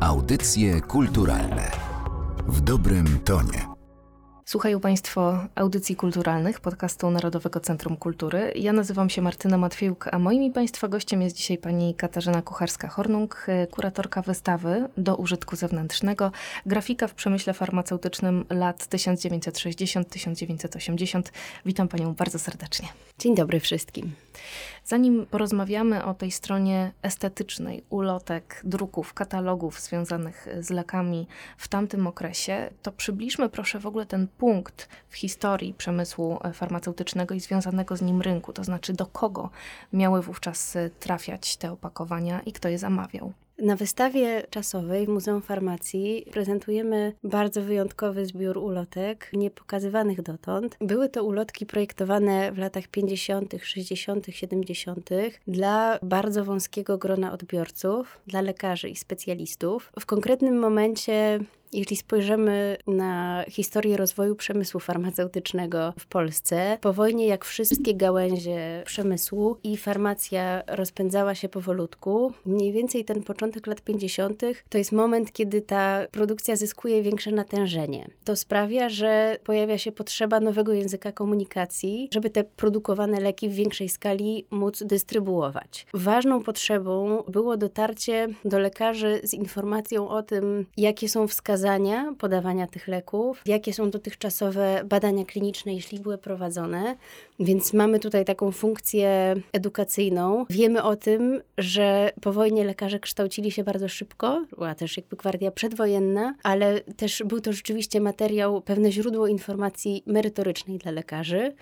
Audycje kulturalne w dobrym tonie. Słuchają Państwo audycji kulturalnych podcastu Narodowego Centrum Kultury. Ja nazywam się Martyna Matwiejuk, a moim i Państwa gościem jest dzisiaj pani Katarzyna Kucharska-Hornung, kuratorka wystawy do użytku zewnętrznego, grafika w przemyśle farmaceutycznym lat 1960-1980. Witam Panią bardzo serdecznie. Dzień dobry wszystkim. Zanim porozmawiamy o tej stronie estetycznej, ulotek, druków, katalogów związanych z lekami w tamtym okresie, to przybliżmy proszę w ogóle ten punkt w historii przemysłu farmaceutycznego i związanego z nim rynku, to znaczy do kogo miały wówczas trafiać te opakowania i kto je zamawiał. Na wystawie czasowej w Muzeum Farmacji prezentujemy bardzo wyjątkowy zbiór ulotek, niepokazywanych dotąd. Były to ulotki projektowane w latach 50., 60., 70. dla bardzo wąskiego grona odbiorców, dla lekarzy i specjalistów. W konkretnym momencie jeśli spojrzymy na historię rozwoju przemysłu farmaceutycznego w Polsce, po wojnie jak wszystkie gałęzie przemysłu i farmacja rozpędzała się powolutku, mniej więcej ten początek lat 50. to jest moment, kiedy ta produkcja zyskuje większe natężenie. To sprawia, że pojawia się potrzeba nowego języka komunikacji, żeby te produkowane leki w większej skali móc dystrybuować. Ważną potrzebą było dotarcie do lekarzy z informacją o tym, jakie są wskazania wskazania podawania tych leków, jakie są dotychczasowe badania kliniczne, jeśli były prowadzone. Więc mamy tutaj taką funkcję edukacyjną. Wiemy o tym, że po wojnie lekarze kształcili się bardzo szybko, była też jakby gwardia przedwojenna, ale też był to rzeczywiście materiał, pewne źródło informacji merytorycznej dla lekarzy.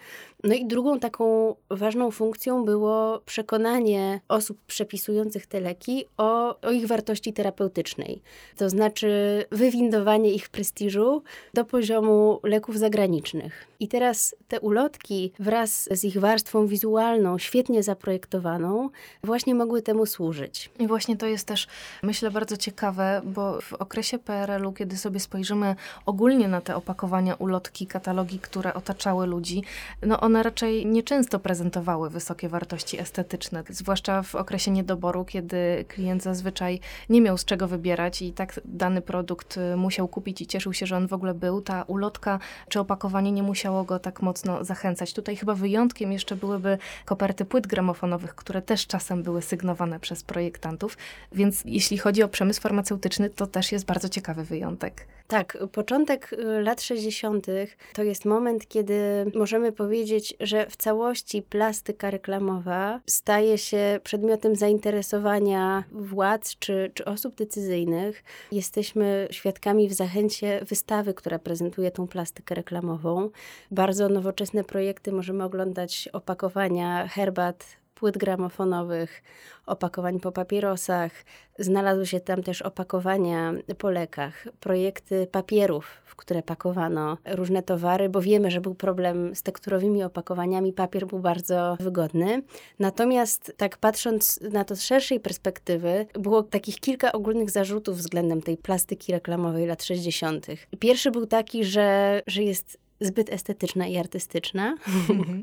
No i drugą taką ważną funkcją było przekonanie osób przepisujących te leki o, o ich wartości terapeutycznej. To znaczy wywindowanie ich prestiżu do poziomu leków zagranicznych. I teraz te ulotki wraz z ich warstwą wizualną, świetnie zaprojektowaną, właśnie mogły temu służyć. I właśnie to jest też, myślę, bardzo ciekawe, bo w okresie PRL-u, kiedy sobie spojrzymy ogólnie na te opakowania, ulotki, katalogi, które otaczały ludzi, no one raczej nieczęsto prezentowały wysokie wartości estetyczne, zwłaszcza w okresie niedoboru, kiedy klient zazwyczaj nie miał z czego wybierać i tak dany produkt y, musiał kupić i cieszył się, że on w ogóle był. Ta ulotka czy opakowanie nie musiało go tak mocno zachęcać. Tutaj chyba wyjątkiem jeszcze byłyby koperty płyt gramofonowych, które też czasem były sygnowane przez projektantów, więc jeśli chodzi o przemysł farmaceutyczny, to też jest bardzo ciekawy wyjątek. Tak, początek y, lat 60. to jest moment, kiedy możemy powiedzieć, że w całości plastyka reklamowa staje się przedmiotem zainteresowania władz czy, czy osób decyzyjnych. Jesteśmy świadkami w zachęcie wystawy, która prezentuje tą plastykę reklamową. Bardzo nowoczesne projekty możemy oglądać opakowania herbat płyt gramofonowych, opakowań po papierosach. Znalazły się tam też opakowania po lekach, projekty papierów, w które pakowano różne towary, bo wiemy, że był problem z tekturowymi opakowaniami. Papier był bardzo wygodny. Natomiast tak patrząc na to z szerszej perspektywy, było takich kilka ogólnych zarzutów względem tej plastyki reklamowej lat 60. Pierwszy był taki, że, że jest zbyt estetyczna i artystyczna.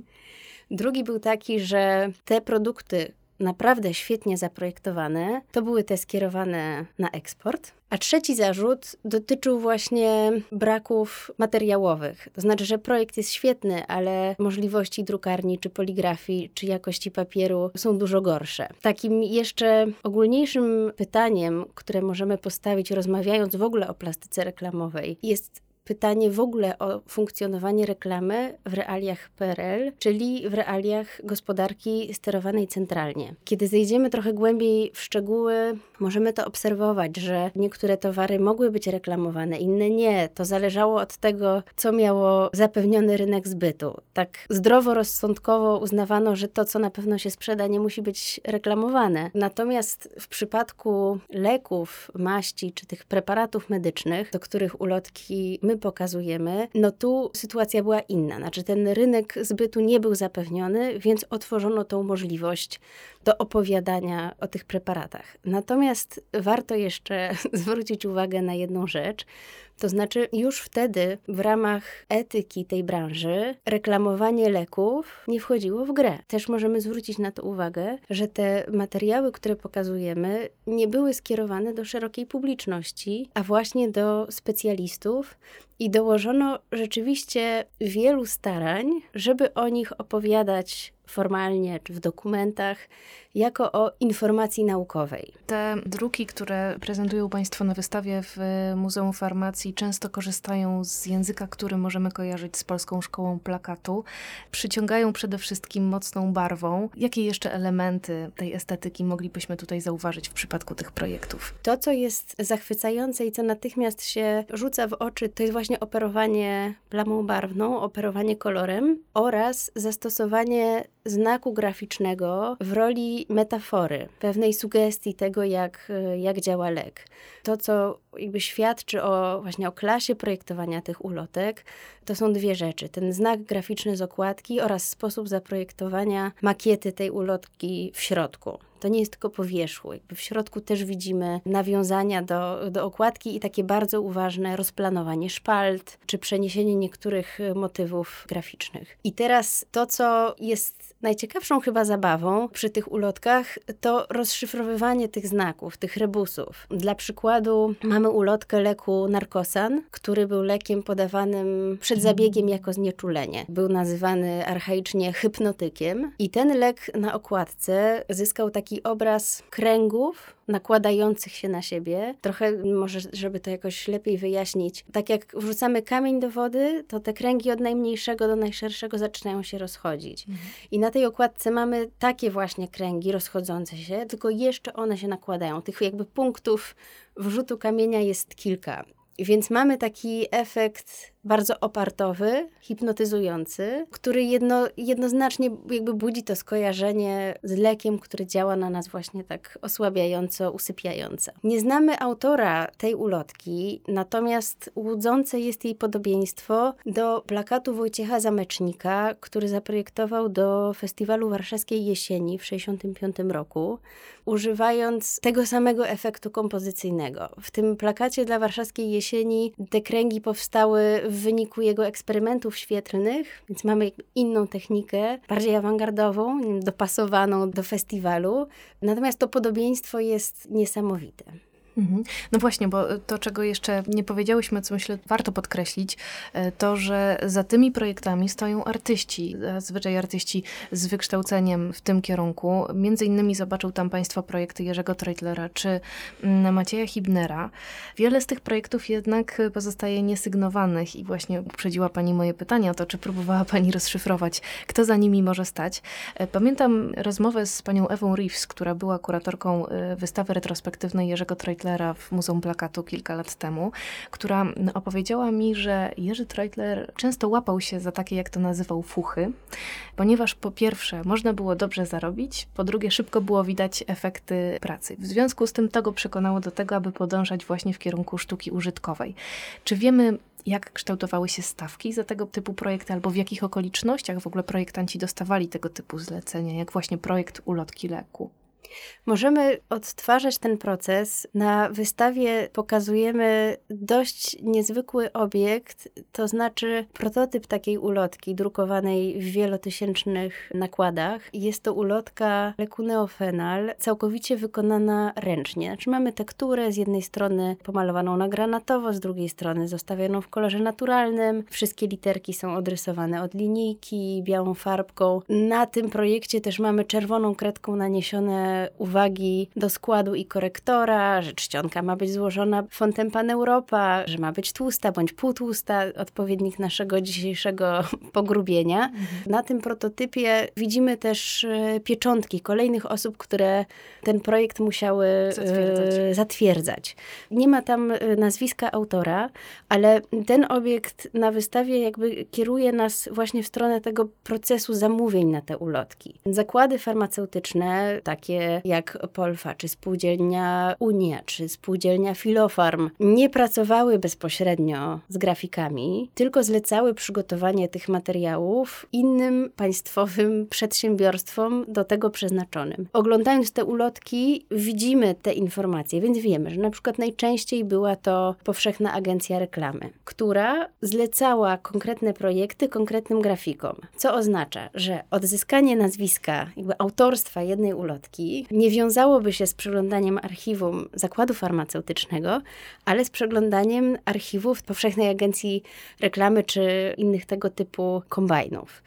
Drugi był taki, że te produkty naprawdę świetnie zaprojektowane, to były te skierowane na eksport. A trzeci zarzut dotyczył właśnie braków materiałowych. To znaczy, że projekt jest świetny, ale możliwości drukarni, czy poligrafii, czy jakości papieru są dużo gorsze. Takim jeszcze ogólniejszym pytaniem, które możemy postawić, rozmawiając w ogóle o plastyce reklamowej, jest pytanie w ogóle o funkcjonowanie reklamy w realiach PRL, czyli w realiach gospodarki sterowanej centralnie. Kiedy zejdziemy trochę głębiej w szczegóły, możemy to obserwować, że niektóre towary mogły być reklamowane, inne nie. To zależało od tego, co miało zapewniony rynek zbytu. Tak zdroworozsądkowo uznawano, że to, co na pewno się sprzeda, nie musi być reklamowane. Natomiast w przypadku leków, maści czy tych preparatów medycznych, do których ulotki my pokazujemy, no tu sytuacja była inna. Znaczy ten rynek zbytu nie był zapewniony, więc otworzono tą możliwość do opowiadania o tych preparatach. Natomiast warto jeszcze zwrócić uwagę na jedną rzecz, to znaczy, już wtedy w ramach etyki tej branży reklamowanie leków nie wchodziło w grę. Też możemy zwrócić na to uwagę, że te materiały, które pokazujemy, nie były skierowane do szerokiej publiczności, a właśnie do specjalistów. I dołożono rzeczywiście wielu starań, żeby o nich opowiadać formalnie czy w dokumentach, jako o informacji naukowej. Te druki, które prezentują Państwo na wystawie w Muzeum Farmacji, często korzystają z języka, który możemy kojarzyć z Polską Szkołą Plakatu. Przyciągają przede wszystkim mocną barwą. Jakie jeszcze elementy tej estetyki moglibyśmy tutaj zauważyć w przypadku tych projektów? To, co jest zachwycające i co natychmiast się rzuca w oczy, to jest właśnie operowanie plamą barwną, operowanie kolorem oraz zastosowanie znaku graficznego w roli metafory, pewnej sugestii tego, jak, jak działa lek. To, co jakby świadczy o właśnie o klasie projektowania tych ulotek, to są dwie rzeczy. Ten znak graficzny z okładki oraz sposób zaprojektowania makiety tej ulotki w środku. To nie jest tylko po wierzchu. Jakby w środku też widzimy nawiązania do, do okładki i takie bardzo uważne rozplanowanie szpalt, czy przeniesienie niektórych motywów graficznych. I teraz to, co jest najciekawszą chyba zabawą przy tych ulotkach, to rozszyfrowywanie tych znaków, tych rebusów. Dla przykładu mamy ulotkę leku narkosan, który był lekiem podawanym przed zabiegiem jako znieczulenie. Był nazywany archaicznie hypnotykiem i ten lek na okładce zyskał taki obraz kręgów nakładających się na siebie. Trochę może, żeby to jakoś lepiej wyjaśnić. Tak jak wrzucamy kamień do wody, to te kręgi od najmniejszego do najszerszego zaczynają się rozchodzić. Mhm. I na tej okładce mamy takie właśnie kręgi rozchodzące się, tylko jeszcze one się nakładają. Tych jakby punktów wrzutu kamienia jest kilka. Więc mamy taki efekt bardzo opartowy, hipnotyzujący, który jedno, jednoznacznie jakby budzi to skojarzenie z lekiem, który działa na nas właśnie tak osłabiająco, usypiająco. Nie znamy autora tej ulotki, natomiast łudzące jest jej podobieństwo do plakatu Wojciecha Zamecznika, który zaprojektował do Festiwalu Warszawskiej Jesieni w 1965 roku, używając tego samego efektu kompozycyjnego. W tym plakacie dla Warszawskiej Jesieni te kręgi powstały w wyniku jego eksperymentów świetlnych, więc mamy inną technikę, bardziej awangardową, dopasowaną do festiwalu. Natomiast to podobieństwo jest niesamowite. Mhm. No właśnie, bo to, czego jeszcze nie powiedziałyśmy, co myślę warto podkreślić, e, to, że za tymi projektami stoją artyści, zazwyczaj artyści z wykształceniem w tym kierunku. Między innymi zobaczył tam Państwo projekty Jerzego Treutlera czy mm, Macieja Hibnera. Wiele z tych projektów jednak pozostaje niesygnowanych i właśnie uprzedziła Pani moje pytania o to, czy próbowała Pani rozszyfrować, kto za nimi może stać. E, pamiętam rozmowę z Panią Ewą Reeves, która była kuratorką e, wystawy retrospektywnej Jerzego Treutlera Treutlera w Muzeum Plakatu kilka lat temu, która opowiedziała mi, że Jerzy Treutler często łapał się za takie, jak to nazywał, fuchy, ponieważ po pierwsze można było dobrze zarobić, po drugie szybko było widać efekty pracy. W związku z tym to go przekonało do tego, aby podążać właśnie w kierunku sztuki użytkowej. Czy wiemy, jak kształtowały się stawki za tego typu projekty, albo w jakich okolicznościach w ogóle projektanci dostawali tego typu zlecenia, jak właśnie projekt ulotki leku? Możemy odtwarzać ten proces. Na wystawie pokazujemy dość niezwykły obiekt, to znaczy prototyp takiej ulotki drukowanej w wielotysięcznych nakładach. Jest to ulotka leku neofenal, całkowicie wykonana ręcznie. Znaczy mamy tekturę z jednej strony pomalowaną na granatowo, z drugiej strony zostawioną w kolorze naturalnym. Wszystkie literki są odrysowane od linijki, białą farbką. Na tym projekcie też mamy czerwoną kredką naniesione uwagi do składu i korektora, że czcionka ma być złożona fontem Paneuropa, że ma być tłusta bądź półtłusta, odpowiednik naszego dzisiejszego pogrubienia. Mhm. Na tym prototypie widzimy też e, pieczątki kolejnych osób, które ten projekt musiały e, zatwierdzać. zatwierdzać. Nie ma tam e, nazwiska autora, ale ten obiekt na wystawie jakby kieruje nas właśnie w stronę tego procesu zamówień na te ulotki. Zakłady farmaceutyczne, takie jak Polfa, czy spółdzielnia Unia, czy spółdzielnia Filofarm, nie pracowały bezpośrednio z grafikami, tylko zlecały przygotowanie tych materiałów innym państwowym przedsiębiorstwom do tego przeznaczonym. Oglądając te ulotki, widzimy te informacje, więc wiemy, że na przykład najczęściej była to Powszechna Agencja Reklamy, która zlecała konkretne projekty konkretnym grafikom, co oznacza, że odzyskanie nazwiska, jakby autorstwa jednej ulotki nie wiązałoby się z przeglądaniem archiwum zakładu farmaceutycznego, ale z przeglądaniem archiwów Powszechnej Agencji Reklamy czy innych tego typu kombajnów.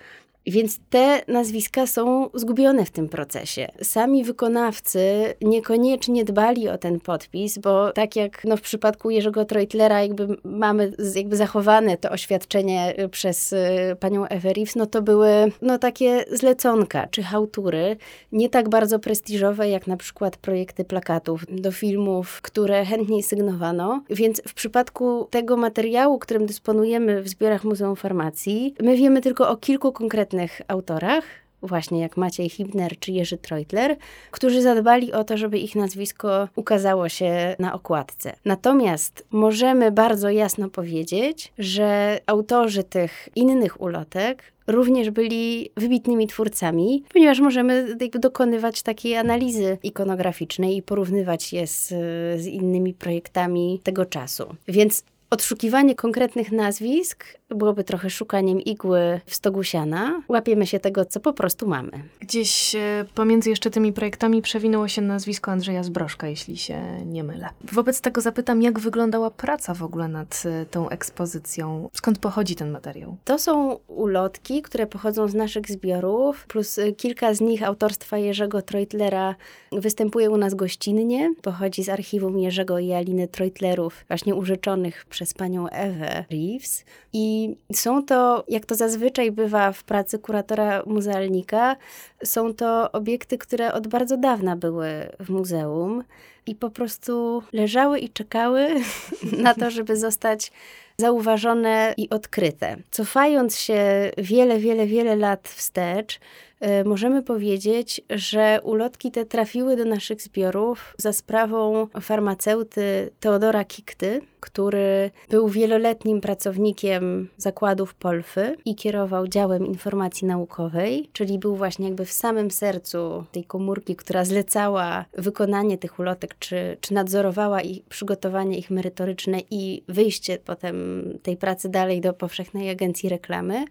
Więc te nazwiska są zgubione w tym procesie. Sami wykonawcy niekoniecznie dbali o ten podpis, bo tak jak no, w przypadku Jerzego Treutlera jakby mamy jakby zachowane to oświadczenie y, przez y, panią Everifs, no to były no, takie zleconka czy hałtury, nie tak bardzo prestiżowe jak na przykład projekty plakatów do filmów, które chętniej sygnowano. Więc w przypadku tego materiału, którym dysponujemy w zbiorach Muzeum Farmacji, my wiemy tylko o kilku konkretnych autorach, właśnie jak Maciej Hibner czy Jerzy Treutler, którzy zadbali o to, żeby ich nazwisko ukazało się na okładce. Natomiast możemy bardzo jasno powiedzieć, że autorzy tych innych ulotek również byli wybitnymi twórcami, ponieważ możemy dokonywać takiej analizy ikonograficznej i porównywać je z, z innymi projektami tego czasu. Więc Odszukiwanie konkretnych nazwisk byłoby trochę szukaniem igły w stogu siana. Łapiemy się tego, co po prostu mamy. Gdzieś e, pomiędzy jeszcze tymi projektami przewinęło się nazwisko Andrzeja Zbrożka, jeśli się nie mylę. Wobec tego zapytam, jak wyglądała praca w ogóle nad e, tą ekspozycją? Skąd pochodzi ten materiał? To są ulotki, które pochodzą z naszych zbiorów, plus e, kilka z nich autorstwa Jerzego Treutlera występuje u nas gościnnie. Pochodzi z archiwum Jerzego i Aliny Treutlerów, właśnie użyczonych przez panią Ewę Reeves. I są to, jak to zazwyczaj bywa w pracy kuratora muzealnika, są to obiekty, które od bardzo dawna były w muzeum i po prostu leżały i czekały na to, żeby zostać zauważone i odkryte. Cofając się wiele, wiele, wiele lat wstecz, możemy powiedzieć, że ulotki te trafiły do naszych zbiorów za sprawą farmaceuty Teodora Kikty, który był wieloletnim pracownikiem zakładów Polfy i kierował działem informacji naukowej, czyli był właśnie jakby w samym sercu tej komórki, która zlecała wykonanie tych ulotek, czy, czy nadzorowała ich przygotowanie ich merytoryczne i wyjście potem tej pracy dalej do Powszechnej Agencji Reklamy.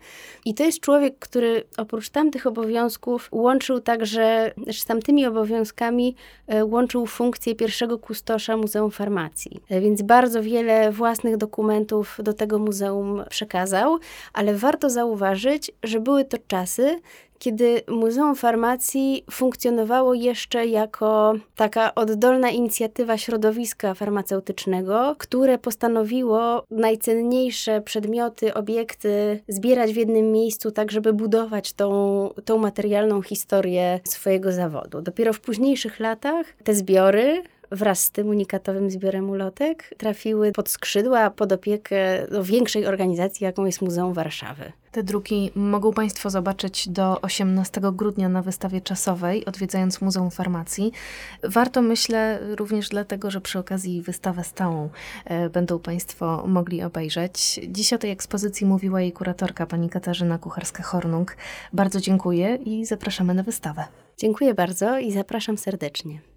I to jest człowiek, który oprócz tamtych obowiązków obowiązków łączył także, z tamtymi obowiązkami e, łączył funkcję pierwszego kustosza Muzeum Farmacji. E, więc bardzo wiele własnych dokumentów do tego muzeum przekazał, ale warto zauważyć, że były to czasy, kiedy Muzeum Farmacji funkcjonowało jeszcze jako taka oddolna inicjatywa środowiska farmaceutycznego, które postanowiło najcenniejsze przedmioty, obiekty zbierać w jednym miejscu, tak żeby budować tą, tą materialną historię swojego zawodu. Dopiero w późniejszych latach te zbiory wraz z tym unikatowym zbiorem ulotek trafiły pod skrzydła, pod opiekę do większej organizacji, jaką jest Muzeum Warszawy. Te druki mogą Państwo zobaczyć do 18 grudnia na wystawie czasowej, odwiedzając Muzeum Farmacji. Warto, myślę, również dlatego, że przy okazji wystawę stałą e, będą Państwo mogli obejrzeć. Dziś o tej ekspozycji mówiła jej kuratorka, pani Katarzyna Kucharska-Hornung. Bardzo dziękuję i zapraszamy na wystawę. Dziękuję bardzo i zapraszam serdecznie.